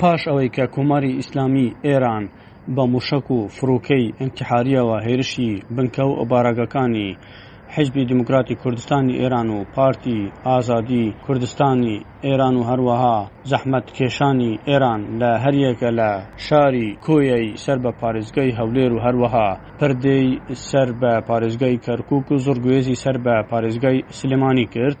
پاش ئەوەی کە کۆماری ئیسلامیی ئێران بە مووشەک و فڕۆکەی ئینتحارییەوە هێرشی بنکە و بارەگاکانی حیزبی دێموکراتی کوردستانی ئێران و پارتی ئازادیی کوردستانی ئێران و هەروەها زەحمەتکێشانی ئێران لە هەریەکە لە شاری کۆیەی سەر بە پارێزگای هەولێر و هەروەها پردێی سەر بە پارێزگای کەرکک و زۆر گوێزی سەر بە پارێزگای سلێمانی کرد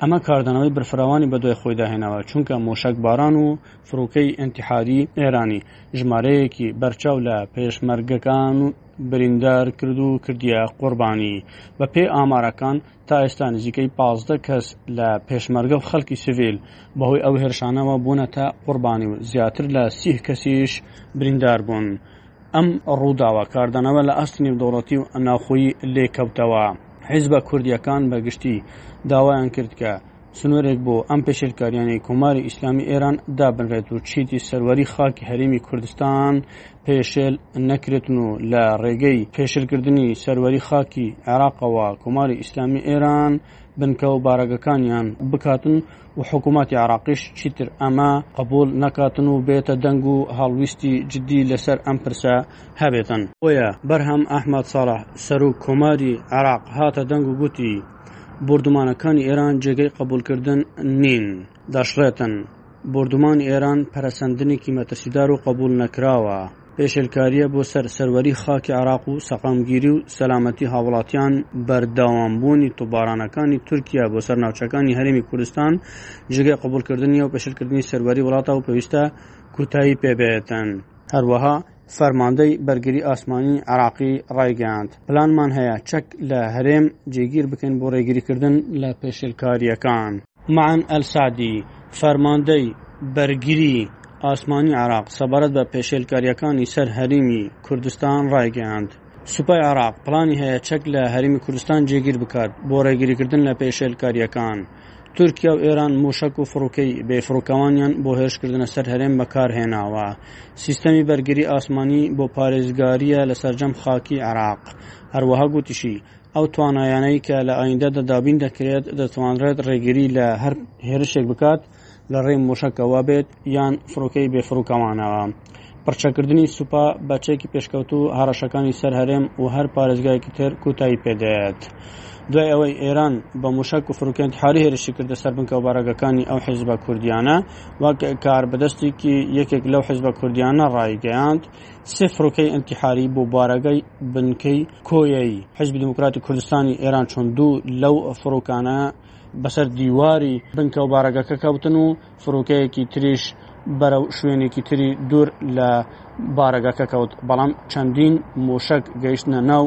ئەمە کاردانەوەی بەرفراوانی بەدوای خۆی داهێناوە چونکە مۆشەک باران و فروکەی ئەتیحادی ئێرانی ژمارەیەکی بەرچاو لە پێشمەرگەکان و بریندار کرد و کردیە قوربانی بە پێ ئامارەکان تا ئێستا نزیکەی پازدە کەس لە پێشمەرگە و خەڵکی سڤیل بەهۆی ئەو هێرشانەوە بوونەتە قوربانی و زیاتر لە سیه کەسیش بریندار بوون. ئەم ڕووداوە کاردانەوە لە ئاست نێودەوڵەتی و ناوخۆیی لێکەوتەوە. حیزبە کوردییەکان بە گشتی داوایان کرد کە سنوورێک بۆ ئەم پێشێلکاریانەی کۆماری ئیسلامی ئێران دابنرێت و چیدی سەروەری خاکی هەرێمی کوردستان پێشێل نەکرێتن و لە ڕێگەی پێشلکردنی سەروەری خاکی عێراقەوە کۆماری ئیسلامی ئێران بنکە و بارەگەکانیان بکاتن و حکومەتی عراقیش چیتر ئەمە قبول نەکاتن و بێتە دەنگ و هەڵویستی جددی لەسەر ئەم پرسە هەبێتن بۆیە بەرهەم ئەحمەد ساڵح سەرۆک کۆماری عراق هاتە دەنگ و گوتی بۆردومانەکانی ئێران جێگەی قبولکردن نین دەشڵێتن بۆردومانی ئێران پەرەسەندنێکی مەترسیدار و قبول نەکراوە. پێشێلکارییە بۆ سەر سەروەری خاکی عێراق و سەقامگیری و سەلامەتی هاوڵاتیان، بەردەوامبوونی تۆپبارانەکانی تورکیا بۆ سەر ناوچەکانی هەرێمی کوردستان جێگای قبوڵکردن نییە و پێشێلکردنی سەروەری وڵاتە و پێویستە کوتایی پێ بێتن. هەروەها فەرماندەی بەرگری ئاسمانی عێراقی ڕایگەیاند، پلانمان هەیە چەک لە هەرێم جێگیر بکەین بۆ ڕێگریکردن لە پێشێلکارییەکان. معن ئەلسەعدی، فەرماندەی بەرگریی ئاسمانی عێراق سەبارەت بە پێشێلکارییەکانی سەر هەریمی کوردستان ڕایگەیاند، سوپای عێراق پلانی هەیە چەک لە هەریمی کوردستان جێگیر بکات بۆ ڕێگریکردن لە پێشێلکارییەکان. تورکیا و ئێران مووشەک و فڕوکەی بێفڕوکەوانیان بۆ هێرشکردنە سەر هەرێم بەکارهێناوە. سیستەمی بەرگریی ئاسمانی بۆ پارێزگارییە لە سەرجەم خاکی عێراق. هەروەها گوتیشی، ئەو توانایانەی کە لە ئایندەدا دابین دەکرێت دەتوانرێت ڕێگری لە هەر هێرشێک بکات لە ڕێی مۆشەکەوە بێت یان فڕۆکەی بێفڕوکەوانەوە. پڕچەکردنی سوپا بە چەکی پێشکەوتو هەڕەشەکانی سەر هەرێم و هەر پارێزگایەکی تر کوتایی پێدێت. دوای ئەوەی ئێران بە موشک و فروکێنت حاری هێرشی کردە سەر بنکە و بارەگەکانی ئەو حیزبە کوردیانە وەک کاربەدەستێکی یەکێک لەو حیزبە کوردیانە ڕایگەیاند سێ فڕۆکەی ئەنتیحاری بۆ بارەگای بنکەی کۆیەی حزبی دیموکراتی کوردستانی ئێران چۆن دوو لەو فڕۆکانە بەسەر دیواری بنکە و بارەگەکە کەوتن و فڕۆکەیەکی تریش بەرەو شوێنێکی تری دوور لە بارەگەکە کەوت بەڵام چەندین مۆشک گەیشتە ناو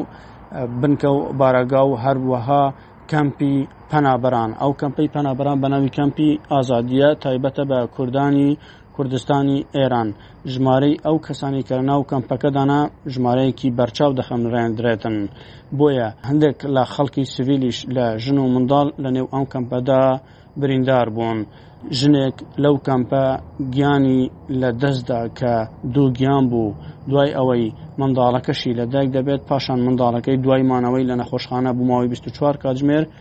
بنکە و بارەگا و هەروەها کەمپی پەنابەران ئەو کەمپی پەنابەران بە ناوی کەمپی ئازادیە تایبەتە بە کوردانی کوردستانی ئێران، ژمارەی ئەو کەسانەی کە لەناو کەمپەکەدانە ژمارەیەکی بەرچاو دەخەمرێندرێتن، بۆیە هەندێک لە خەڵکی سڤیلیش لە ژن و منداڵ لەنێو ئەم کەمپەدا بریندار بوون. ژنێک لەو کەمپە گیانی لە دەستدا کە دووگیان بوو، دوای ئەوەی منداڵەکەشی لەدایک دەبێت، پاشان منداڵەکەی دوای مانەوەی لە نەخۆشخانە بۆ ماوەی بیست و چوار کاتژمێر،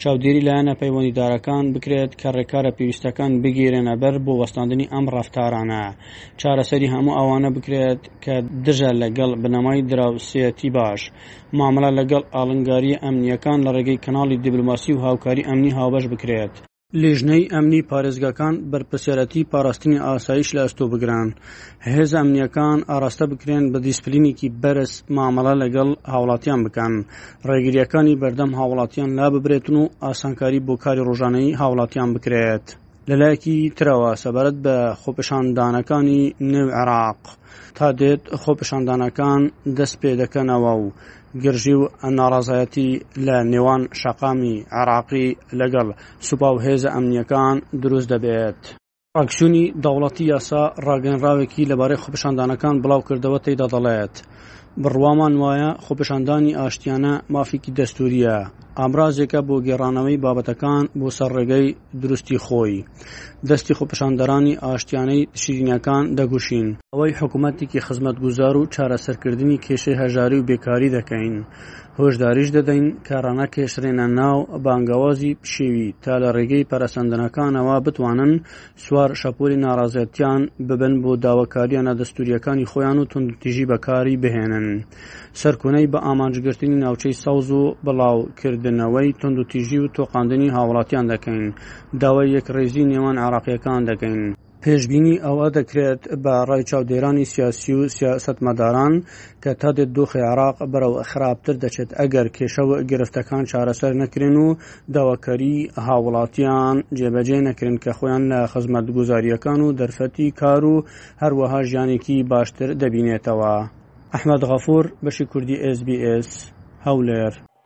چاودێری لایەنە پەیوەندیدارەکان بکرێت کە ڕێکارە پێویستەکان بگیرێنە بەر بۆ وەستاندنی ئەم ڕەفتارانە چارەسەری هەموو ئەوانە بکرێت کە دژە لەگەڵ بنەمای دراوسێتی باش مامەڵە لەگەڵ ئاڵنگاریە ئەمنیەکان لە ڕێگەی کەناڵی دیبلۆماسی و هاوکاری ئەمنی هاوبەش بکرێت. لیژنەی ئەمنی پارێزگاکان بەرپرسیارەتی پاراستنی ئاسایش لە ئەستۆ بگرن، هێزە ئەمنییەکان ئاراستە بکرێن بە دیسپلینێکی بەرز مامەڵە لەگەڵ هاوڵاتیان بکەن، ڕێگرییەکانی بەردەم هاوڵاتیان لاببرێتن و ئاسانکاری بۆ کاری ڕۆژانەی هاوڵاتیان بکرێت. لەلایەکی ترەوە سەبارەت بە خۆپشاندانەکانی نێو عێراق تا دێت خۆپشاندانەکان دەست پێ دەکەنەوە و گرژی و ناڕازایەتی لە نێوان شەقامی عراقی لەگەڵ سوپا و هێزە ئەمنیەکان دروست دەبێت. فراکسیۆنی دەوڵەتی یاسا ڕاگەنراوێکی لەبارەی خۆپشاندانەکان بڵاو کردەوە تێدا دەڵێت بڕوامان وایە خۆپشاندانی ئاشتیانە مافێکی دەستوریە ئامرازێکە بۆ گێڕانەوەی بابەتەکان بۆ سەر ڕێگەی دروستی خۆی دەستی خۆپشاندەرانی ئاشتیانەی شیرینەکان دەگوشین ئەوەی حکوومەتێکی خزمەتگوزار و چارەسەرکردنی کێشەی هەژاری و بێکاری دەکەین هۆشداریش دەدەین کە ڕەنگە کێشرێنە ناو بانگەوازی پشێوی تا لە ڕێگەی پەرەسەندنەکانەوە بتوانن سوار شەپۆلی ناڕازێتیان ببن بۆ داواکاریە نادەستوریەکانی خۆیان و توندتیژی بەکاری بهێنن سەرکونەی بە ئامانجگرتنی ناوچەی سەوز و بڵاوکردنەوەی توندتیژی و تۆقاندنی هاوڵاتیان دەکەین داوای یەک ڕێزی نێوان عراقیەکان دەکەین. پێشبینی ئەوە دەکرێت بە ڕای چاودێرانی سیاسی و سیاستمەداران کە تا دێت دۆخی عراق بەرەو خراپتر دەچێت ئەگەر کێشە و گرفتەکان چارەسەر نەکرێن و داواکاری هاوڵاتیان جێبەجێ نەکرێن کە خۆیان لە خزمەت گوزاریەکان و دەرفەتی کار و هەروەها ژیانێکی باشتر دەبینێتەوە ئەحمد غەفور بەشی کوردی SسBS هەولێر